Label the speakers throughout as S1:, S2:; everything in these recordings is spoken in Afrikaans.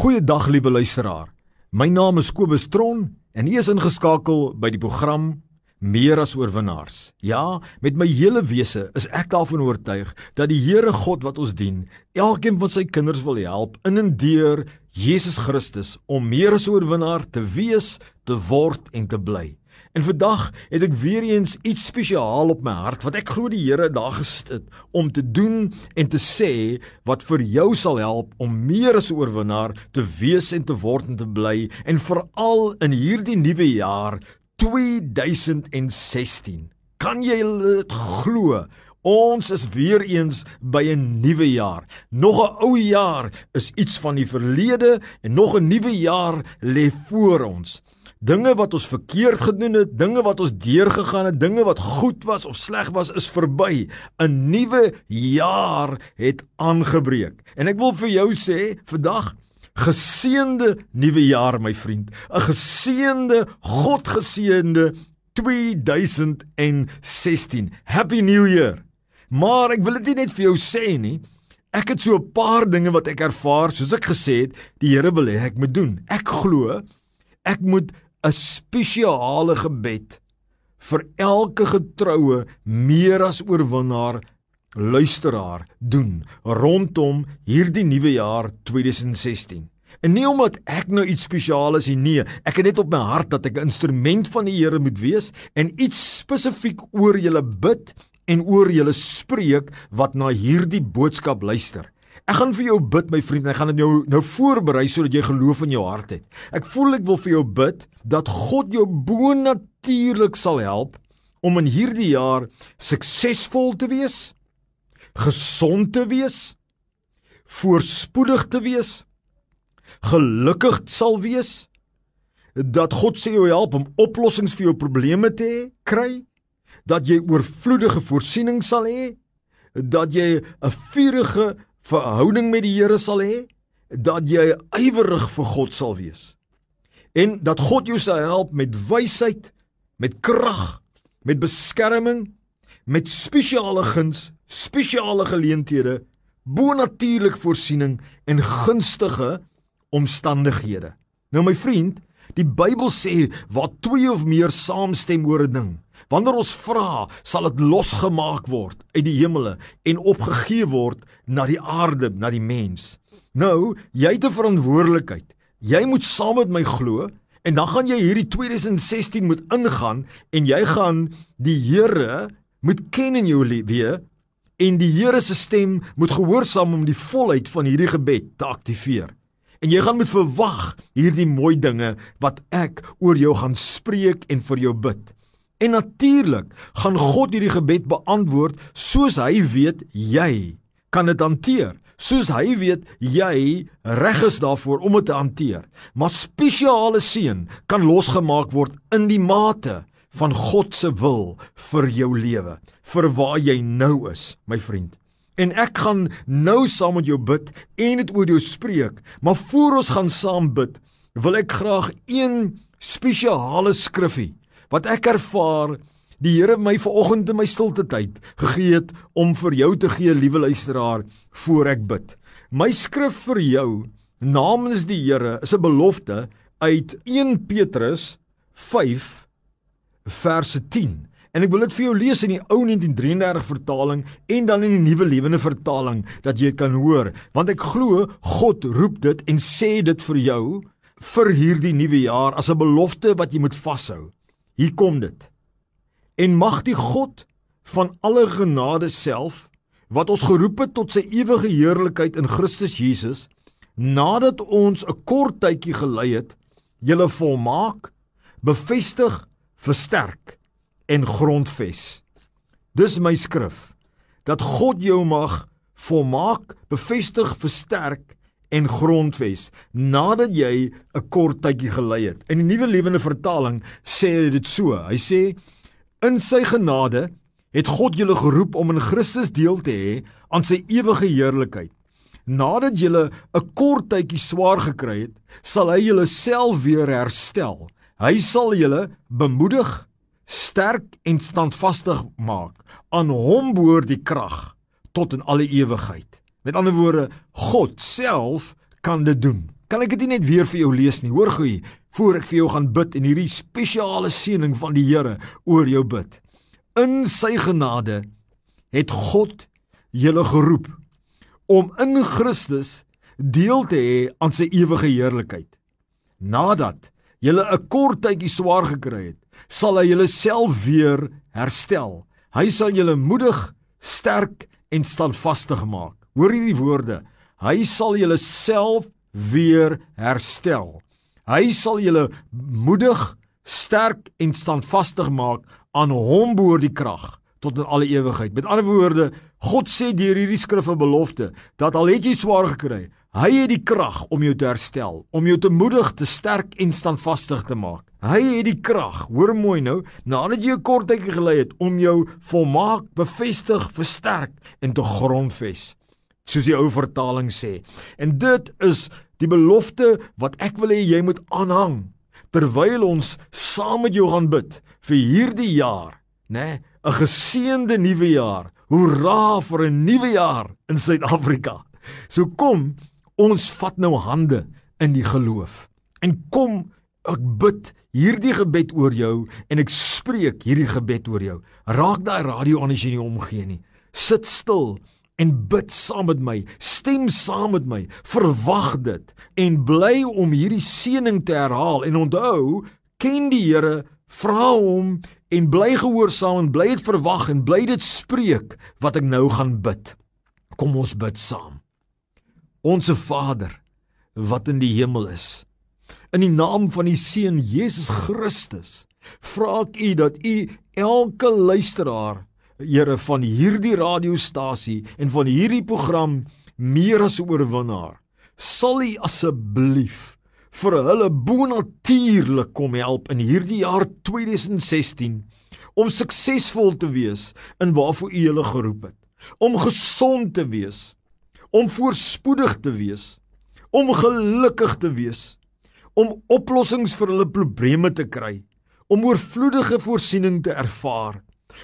S1: Goeiedag liewe luisteraar. My naam is Kobus Tron en ek is ingeskakel by die program Meer as oorwinnaars. Ja, met my hele wese is ek daarvan oortuig dat die Here God wat ons dien, elkeen van sy kinders wil help in en deur Jesus Christus om meer as oorwinnaar te wees, te word en te bly. En vandag het ek weer eens iets spesiaal op my hart wat ek glo die Here daar gesit het om te doen en te sê wat vir jou sal help om meer as 'n oorwinnaar te wees en te word en te bly en veral in hierdie nuwe jaar 2016. Kan jy dit glo? Ons is weer eens by 'n nuwe jaar. Nog 'n ou jaar is iets van die verlede en nog 'n nuwe jaar lê voor ons dinge wat ons verkeerd gedoen het, dinge wat ons deurgegaan het, dinge wat goed was of sleg was is verby. 'n Nuwe jaar het aangebreek. En ek wil vir jou sê, vandag geseënde nuwe jaar my vriend. 'n Geseënde, Godgeseënde 2016. Happy New Year. Maar ek wil dit nie net vir jou sê nie. Ek het so 'n paar dinge wat ek ervaar, soos ek gesê het, die Here wil hê ek moet doen. Ek glo ek moet 'n spesiale gebed vir elke getroue meer as oorwinnaar luisteraar doen rondom hierdie nuwe jaar 2016. En nie omdat ek nou iets spesiaal is nie, ek het net op my hart dat ek 'n instrument van die Here moet wees en iets spesifiek oor julle bid en oor julle spreek wat na hierdie boodskap luister. Ek gaan vir jou bid my vriend, ek gaan dit jou nou voorberei sodat jy geloof in jou hart het. Ek voel ek wil vir jou bid dat God jou bonatuurlik sal help om in hierdie jaar suksesvol te wees, gesond te wees, voorspoedig te wees, gelukkig sal wees, dat God sê jou help om oplossings vir jou probleme te hê, kry, dat jy oorvloedige voorsiening sal hê, dat jy 'n vurige verhouding met die Here sal hê, dat jy ywerig vir God sal wees. En dat God jou sal help met wysheid, met krag, met beskerming, met spesiale guns, spesiale geleenthede, bonatuurlik voorsiening en gunstige omstandighede. Nou my vriend, die Bybel sê waar twee of meer saamstem oor 'n ding, Wanneer ons vra, sal dit losgemaak word uit die hemele en opgegee word na die aarde, na die mens. Nou, jy het 'n verantwoordelikheid. Jy moet saam met my glo en dan gaan jy hierdie 2016 moet ingaan en jy gaan die Here moet ken in jou lewe en die Here se stem moet gehoorsaam om die volheid van hierdie gebed te aktiveer. En jy gaan moet verwag hierdie mooi dinge wat ek oor jou gaan spreek en vir jou bid. En natuurlik gaan God hierdie gebed beantwoord soos hy weet jy kan dit hanteer. Soos hy weet jy reg is daarvoor om dit te hanteer. Maar spesiale seën kan losgemaak word in die mate van God se wil vir jou lewe, vir waar jy nou is, my vriend. En ek gaan nou saam met jou bid en dit oor jou spreek, maar voor ons gaan saam bid, wil ek graag een spesiale skriffie wat ek ervaar die Here my vanoggend in my stilte tyd gegee het om vir jou te gee liewe luisteraar voor ek bid. My skrif vir jou namens die Here is 'n belofte uit 1 Petrus 5 verse 10. En ek wil dit vir jou lees in die ou 1933 vertaling en dan in die nuwe lewende vertaling dat jy dit kan hoor want ek glo God roep dit en sê dit vir jou vir hierdie nuwe jaar as 'n belofte wat jy moet vashou. Hier kom dit. En mag die God van alle genade self wat ons geroep het tot sy ewige heerlikheid in Christus Jesus nadat ons 'n kort tydjie gelei het, julle volmaak, bevestig, versterk en grondves. Dis my skrif dat God jou mag volmaak, bevestig, versterk en grondves nadat jy 'n kort tydjie gelei het. In die nuwe lewende vertaling sê hy dit so. Hy sê in sy genade het God julle geroep om in Christus deel te hê aan sy ewige heerlikheid. Nadat julle 'n kort tydjie swaar gekry het, sal hy julle self weer herstel. Hy sal julle bemoedig, sterk en standvastig maak. Aan hom behoort die krag tot in alle ewigheid. Met ander woorde, God self kan dit doen. Kan ek dit net weer vir jou lees nie? Hoor gou, voor ek vir jou gaan bid en hierdie spesiale seëning van die Here oor jou bid. In sy genade het God julle geroep om in Christus deel te hê aan sy ewige heerlikheid. Nadat julle 'n kort tydjie swaar gekry het, sal hy julle self weer herstel. Hy sal julle moedig, sterk en standvastig maak. Hoor hierdie woorde. Hy sal julle self weer herstel. Hy sal julle moedig, sterk en standvastig maak aan hom behoort die krag tot in alle ewigheid. Met ander woorde, God sê deur hierdie skrif 'n belofte dat al het jy swaar gekry, hy het die krag om jou te herstel, om jou te moedig, te sterk en standvastig te maak. Hy het die krag, hoor mooi nou, nadat jy 'n kort tydjie gelei het om jou volmaak, bevestig, versterk en te grondves. Soos die ou vertaling sê. En dit is die belofte wat ek wil hê jy moet aanhang terwyl ons saam met jou gaan bid vir hierdie jaar, né? Nee, 'n geseënde nuwe jaar. Hoera vir 'n nuwe jaar in Suid-Afrika. So kom, ons vat nou hande in die geloof. En kom, ek bid hierdie gebed oor jou en ek spreek hierdie gebed oor jou. Raak daai radio aan as jy nie omgee nie. Sit stil en bid saam met my. Stem saam met my. Verwag dit en bly om hierdie seëning te herhaal en onthou, ken die Here, vra hom en bly gehoorsaam en bly dit verwag en bly dit spreek wat ek nou gaan bid. Kom ons bid saam. Onse Vader wat in die hemel is. In die naam van die Seun Jesus Christus, vra ek U dat U elke luisteraar, Here van hierdie radiostasie en van hierdie program meer as oorwinnaar, sal U asseblief vir hulle bonatuurlik kom help in hierdie jaar 2016 om suksesvol te wees in waarvoor U hulle geroep het. Om gesond te wees, om voorspoedig te wees, om gelukkig te wees, om oplossings vir hulle probleme te kry, om oorvloedige voorsiening te ervaar,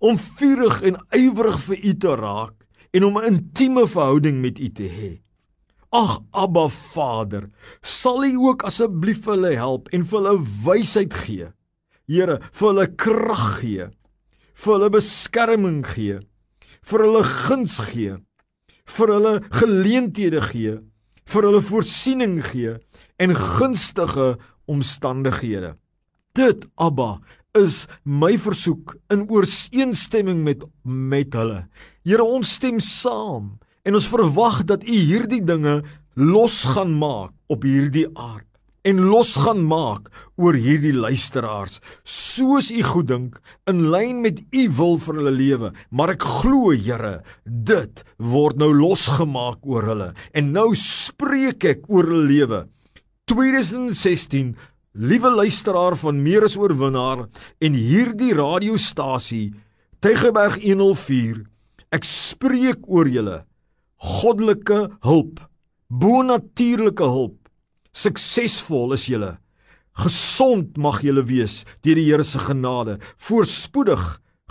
S1: om vurig en ywerig vir U te raak en om 'n intieme verhouding met U te hê. Ag Abba Vader, sal U ook asseblief hulle help en vir hulle wysheid gee. Here, vir hulle krag gee, vir hulle beskerming gee, vir hulle guns gee, vir hulle geleenthede gee, vir hulle voorsiening gee en gunstige omstandighede. Dit Abba is my versoek in ooreenstemming met met hulle. Here, ons stem saam En ons verwag dat U hierdie dinge los gaan maak op hierdie aard en los gaan maak oor hierdie luisteraars. Soos U goed dink in lyn met U wil vir hulle lewe. Maar ek glo Here dit word nou losgemaak oor hulle. En nou spreek ek oor hulle lewe. 2016 liewe luisteraar van meer as oorwinnaar en hierdie radiostasie Tygerberg 104 ek spreek oor julle goddelike hulp, bonatuurlike hulp. Suksesvol is julle. Gesond mag julle wees deur die Here se genade. Voorspoedig,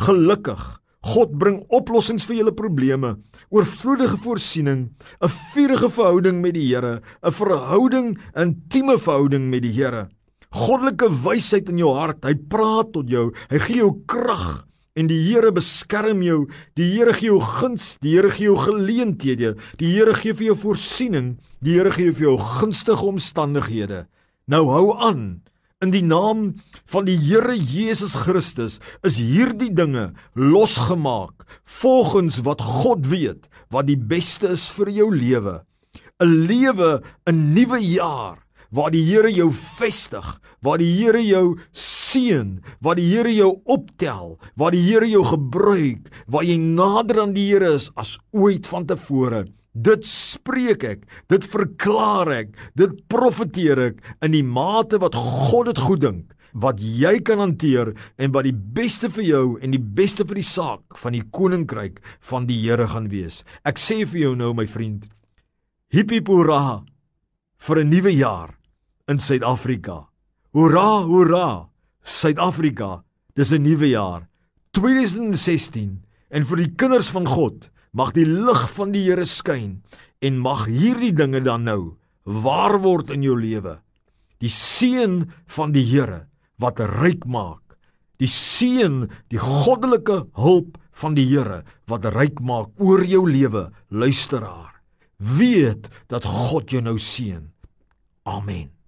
S1: gelukkig. God bring oplossings vir julle probleme, oorvloedige voorsiening, 'n vurige verhouding met die Here, 'n verhouding, intieme verhouding met die Here. Goddelike wysheid in jou hart. Hy praat tot jou. Hy gee jou krag en die Here beskerm jou. Die Here gee jou guns, die Here gee jou geleenthede, die Here gee vir jou voorsiening, die Here gee vir jou gunstige omstandighede. Nou hou aan. In die naam van die Here Jesus Christus is hierdie dinge losgemaak volgens wat God weet wat die beste is vir jou lewe. 'n Lewe, 'n nuwe jaar waar die Here jou vestig, waar die Here jou seën, waar die Here jou optel, waar die Here jou gebruik, waar jy nader aan die Here is as ooit vantevore. Dit spreek ek, dit verklaar ek, dit profeteer ek in die mate wat God dit goed dink wat jy kan hanteer en wat die beste vir jou en die beste vir die saak van die koninkryk van die Here gaan wees. Ek sê vir jou nou my vriend, hippie hoera vir 'n nuwe jaar in Suid-Afrika. Hoera, hoera! Suid-Afrika, dis 'n nuwe jaar. 2016 en vir die kinders van God mag die lig van die Here skyn en mag hierdie dinge dan nou waar word in jou lewe. Die seën van die Here wat ryk maak. Die seën, die goddelike hulp van die Here wat ryk maak oor jou lewe, luisteraar. Weet dat God jou nou seën. Amen.